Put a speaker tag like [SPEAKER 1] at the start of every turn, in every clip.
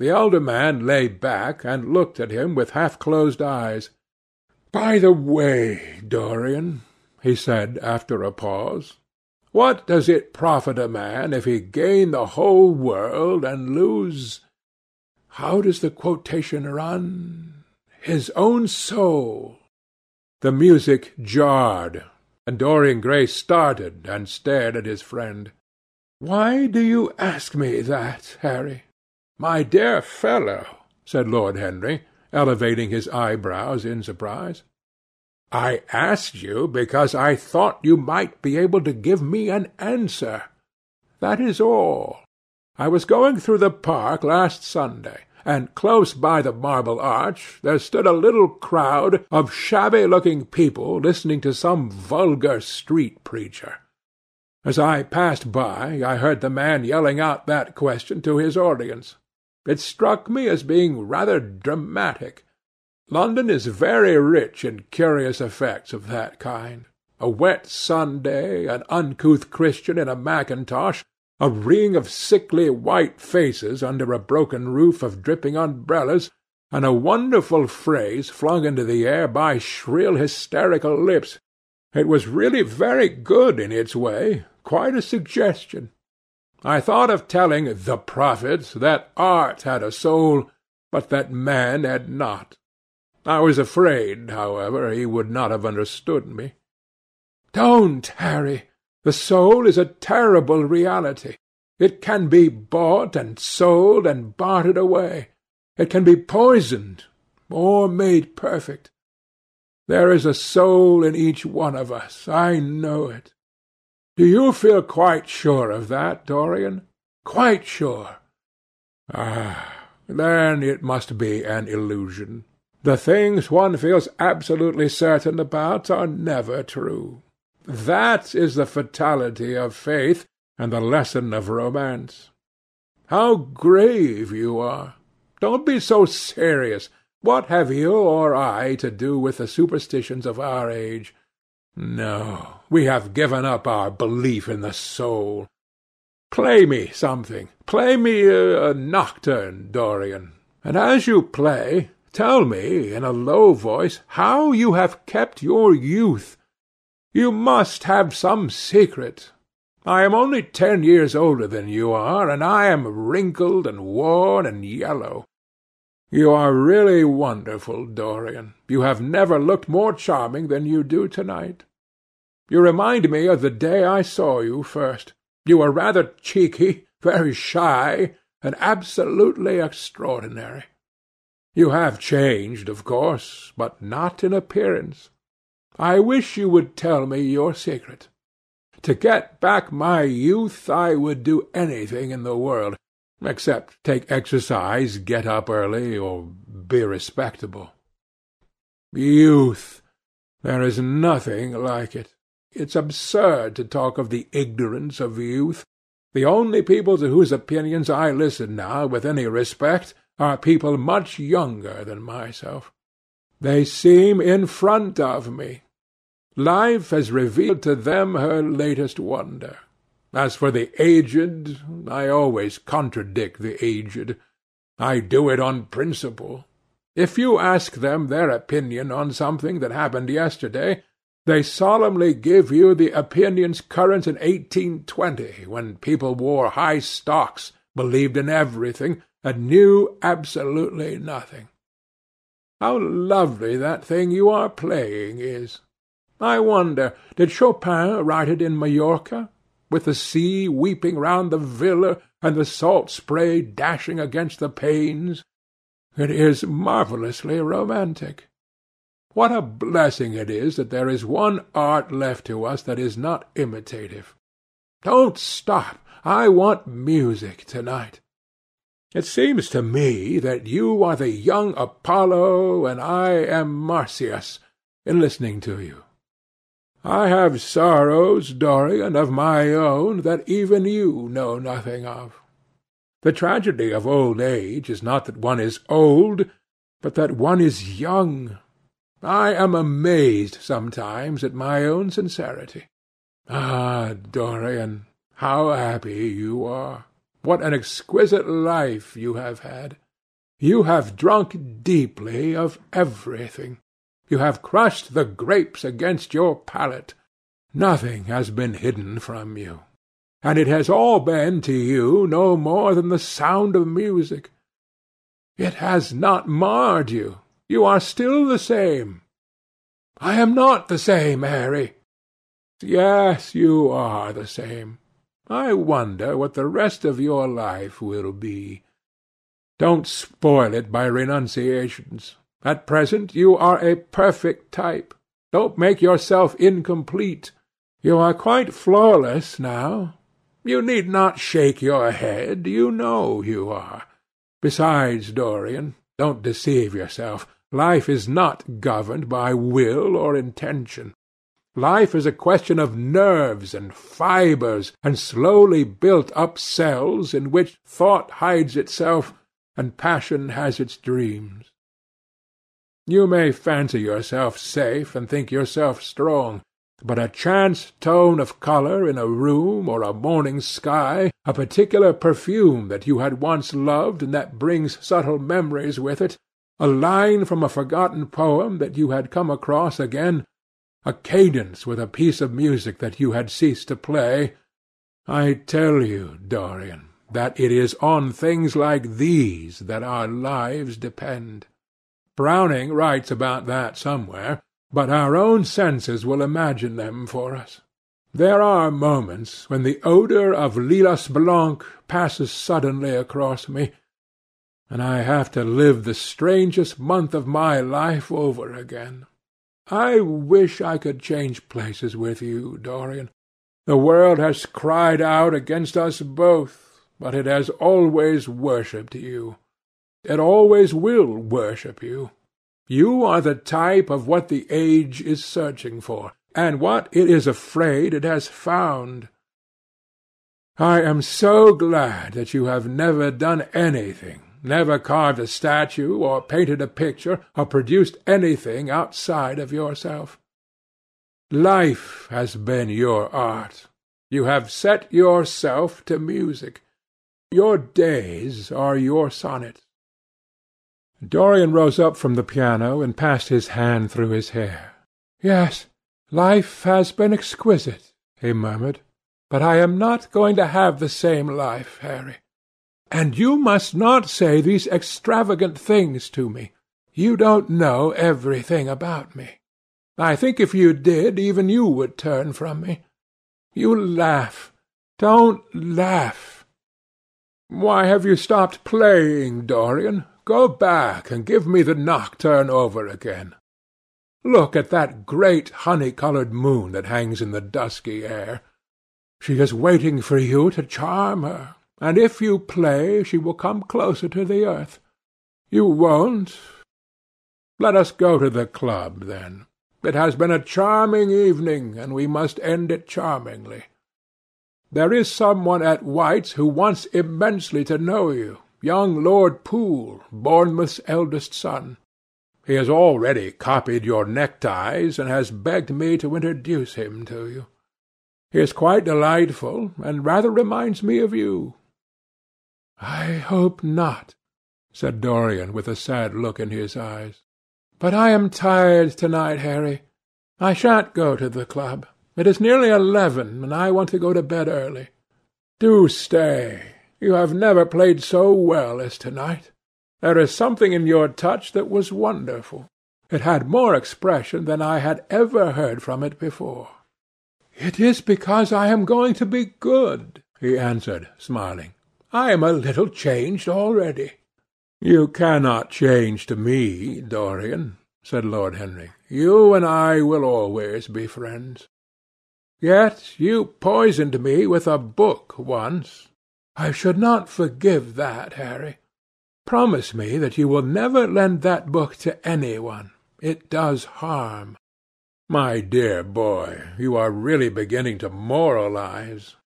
[SPEAKER 1] The elder man lay back and looked at him with half closed eyes. "By the way, Dorian," he said after a pause, "what does it profit a man if he gain the whole world and lose—how does the quotation run?—his own soul?" The music jarred, and Dorian Gray started and stared at his friend. "Why do you ask me that, Harry?" "My dear fellow," said Lord Henry, elevating his eyebrows in surprise, "I asked you because I thought you might be able to give me an answer. That is all. I was going through the park last Sunday, and close by the Marble Arch there stood a little crowd of shabby-looking people listening to some vulgar street preacher. As I passed by I heard the man yelling out that question to his audience. It struck me as being rather dramatic. London is very rich in curious effects of that kind. A wet Sunday, an uncouth Christian in a mackintosh, a ring of sickly white faces under a broken roof of dripping umbrellas, and a wonderful phrase flung into the air by shrill hysterical lips. It was really very good in its way, quite a suggestion. I thought of telling the prophet that art had a soul, but that man had not. I was afraid, however, he would not have understood me. Don't, Harry. The soul is a terrible reality. It can be bought and sold and bartered away. It can be poisoned or made perfect. There is a soul in each one of us. I know it. Do you feel quite sure of that, Dorian? Quite sure? Ah, then it must be an illusion. The things one feels absolutely certain about are never true. That is the fatality of faith and the lesson of romance. How grave you are! Don't be so serious. What have you or I to do with the superstitions of our age? No, we have given up our belief in the soul. Play me something. Play me a, a nocturne, Dorian. And as you play, tell me in a low voice how you have kept your youth. You must have some secret. I am only ten years older than you are, and I am wrinkled and worn and yellow. You are really wonderful, Dorian. You have never looked more charming than you do to-night. You remind me of the day I saw you first. You were rather cheeky, very shy, and absolutely extraordinary. You have changed, of course, but not in appearance. I wish you would tell me your secret. To get back my youth I would do anything in the world, except take exercise, get up early, or be respectable. Youth! There is nothing like it. It's absurd to talk of the ignorance of youth. The only people to whose opinions I listen now with any respect are people much younger than myself. They seem in front of me. Life has revealed to them her latest wonder. As for the aged, I always contradict the aged. I do it on principle. If you ask them their opinion on something that happened yesterday, they solemnly give you the opinions current in 1820, when people wore high stocks, believed in everything, and knew absolutely nothing. How lovely that thing you are playing is! I wonder, did Chopin write it in Majorca? with the sea weeping round the villa, and the salt spray dashing against the panes. It is marvellously romantic. What a blessing it is that there is one art left to us that is not imitative. Don't stop. I want music to-night. It seems to me that you are the young Apollo and I am Marsyas in listening to you. I have sorrows, Dorian, of my own that even you know nothing of. The tragedy of old age is not that one is old, but that one is young. I am amazed sometimes at my own sincerity. Ah, Dorian, how happy you are! What an exquisite life you have had! You have drunk deeply of everything. You have crushed the grapes against your palate. Nothing has been hidden from you. And it has all been to you no more than the sound of music. It has not marred you. You are still the same. I am not the same, Harry. Yes, you are the same. I wonder what the rest of your life will be. Don't spoil it by renunciations. At present you are a perfect type. Don't make yourself incomplete. You are quite flawless now. You need not shake your head. You know you are. Besides, Dorian, don't deceive yourself. Life is not governed by will or intention. Life is a question of nerves and fibres and slowly built up cells in which thought hides itself and passion has its dreams. You may fancy yourself safe and think yourself strong, but a chance tone of colour in a room or a morning sky, a particular perfume that you had once loved and that brings subtle memories with it, a line from a forgotten poem that you had come across again, a cadence with a piece of music that you had ceased to play, I tell you, Dorian, that it is on things like these that our lives depend. Browning writes about that somewhere, but our own senses will imagine them for us. There are moments when the odour of Lilas Blanc passes suddenly across me, and I have to live the strangest month of my life over again. I wish I could change places with you, Dorian. The world has cried out against us both, but it has always worshipped you. It always will worship you. You are the type of what the age is searching for, and what it is afraid it has found. I am so glad that you have never done anything, never carved a statue, or painted a picture, or produced anything outside of yourself. Life has been your art. You have set yourself to music. Your days are your sonnets. Dorian rose up from the piano and passed his hand through his hair. Yes, life has been exquisite, he murmured, but I am not going to have the same life, Harry. And you must not say these extravagant things to me. You don't know everything about me. I think if you did, even you would turn from me. You laugh. Don't laugh. Why have you stopped playing, Dorian? Go back and give me the nocturne over again. Look at that great honey-coloured moon that hangs in the dusky air. She is waiting for you to charm her, and if you play she will come closer to the earth. You won't. Let us go to the club, then. It has been a charming evening, and we must end it charmingly. There is some one at White's who wants immensely to know you, young Lord Poole, Bournemouth's eldest son. He has already copied your neckties, and has begged me to introduce him to you. He is quite delightful, and rather reminds me of you. I hope not, said Dorian, with a sad look in his eyes. But I am tired to-night, Harry. I shan't go to the club. It is nearly eleven, and I want to go to bed early. Do stay. You have never played so well as to-night. There is something in your touch that was wonderful. It had more expression than I had ever heard from it before. It is because I am going to be good, he answered, smiling. I am a little changed already. "You cannot change to me, Dorian," said Lord Henry. "You and I will always be friends. Yet you poisoned me with a book once. I should not forgive that, Harry. Promise me that you will never lend that book to any one. It does harm." "My dear boy, you are really beginning to moralize.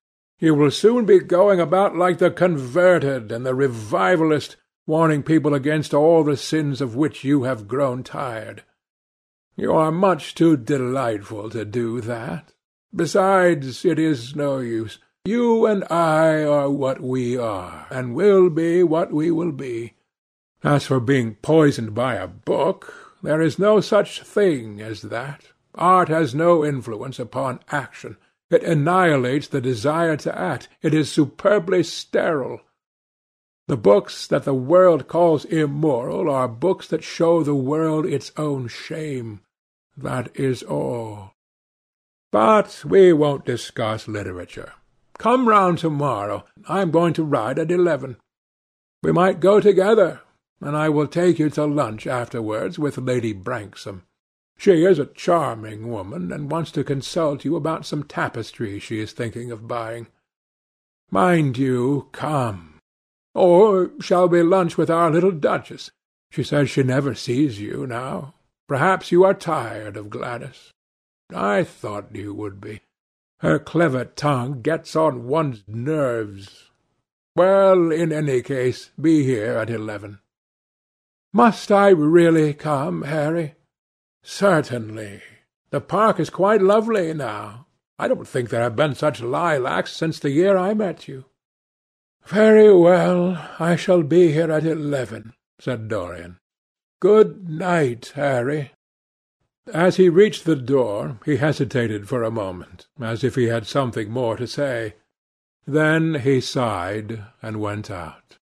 [SPEAKER 1] You will soon be going about like the converted and the revivalist warning people against all the sins of which you have grown tired. You are much too delightful to do that. Besides, it is no use. You and I are what we are, and will be what we will be. As for being poisoned by a book, there is no such thing as that. Art has no influence upon action. It annihilates the desire to act. It is superbly sterile. The books that the world calls immoral are books that show the world its own shame. That is all. But we won't discuss literature. Come round to-morrow. I am going to ride at eleven. We might go together, and I will take you to lunch afterwards with Lady Branksome. She is a charming woman, and wants to consult you about some tapestry she is thinking of buying. Mind you come. Or shall we lunch with our little Duchess? She says she never sees you now. Perhaps you are tired of Gladys. I thought you would be. Her clever tongue gets on one's nerves. Well, in any case, be here at eleven. Must I really come, Harry? Certainly. The park is quite lovely now. I don't think there have been such lilacs since the year I met you. Very well, I shall be here at eleven, said Dorian. Good night, Harry. As he reached the door, he hesitated for a moment, as if he had something more to say. Then he sighed and went out.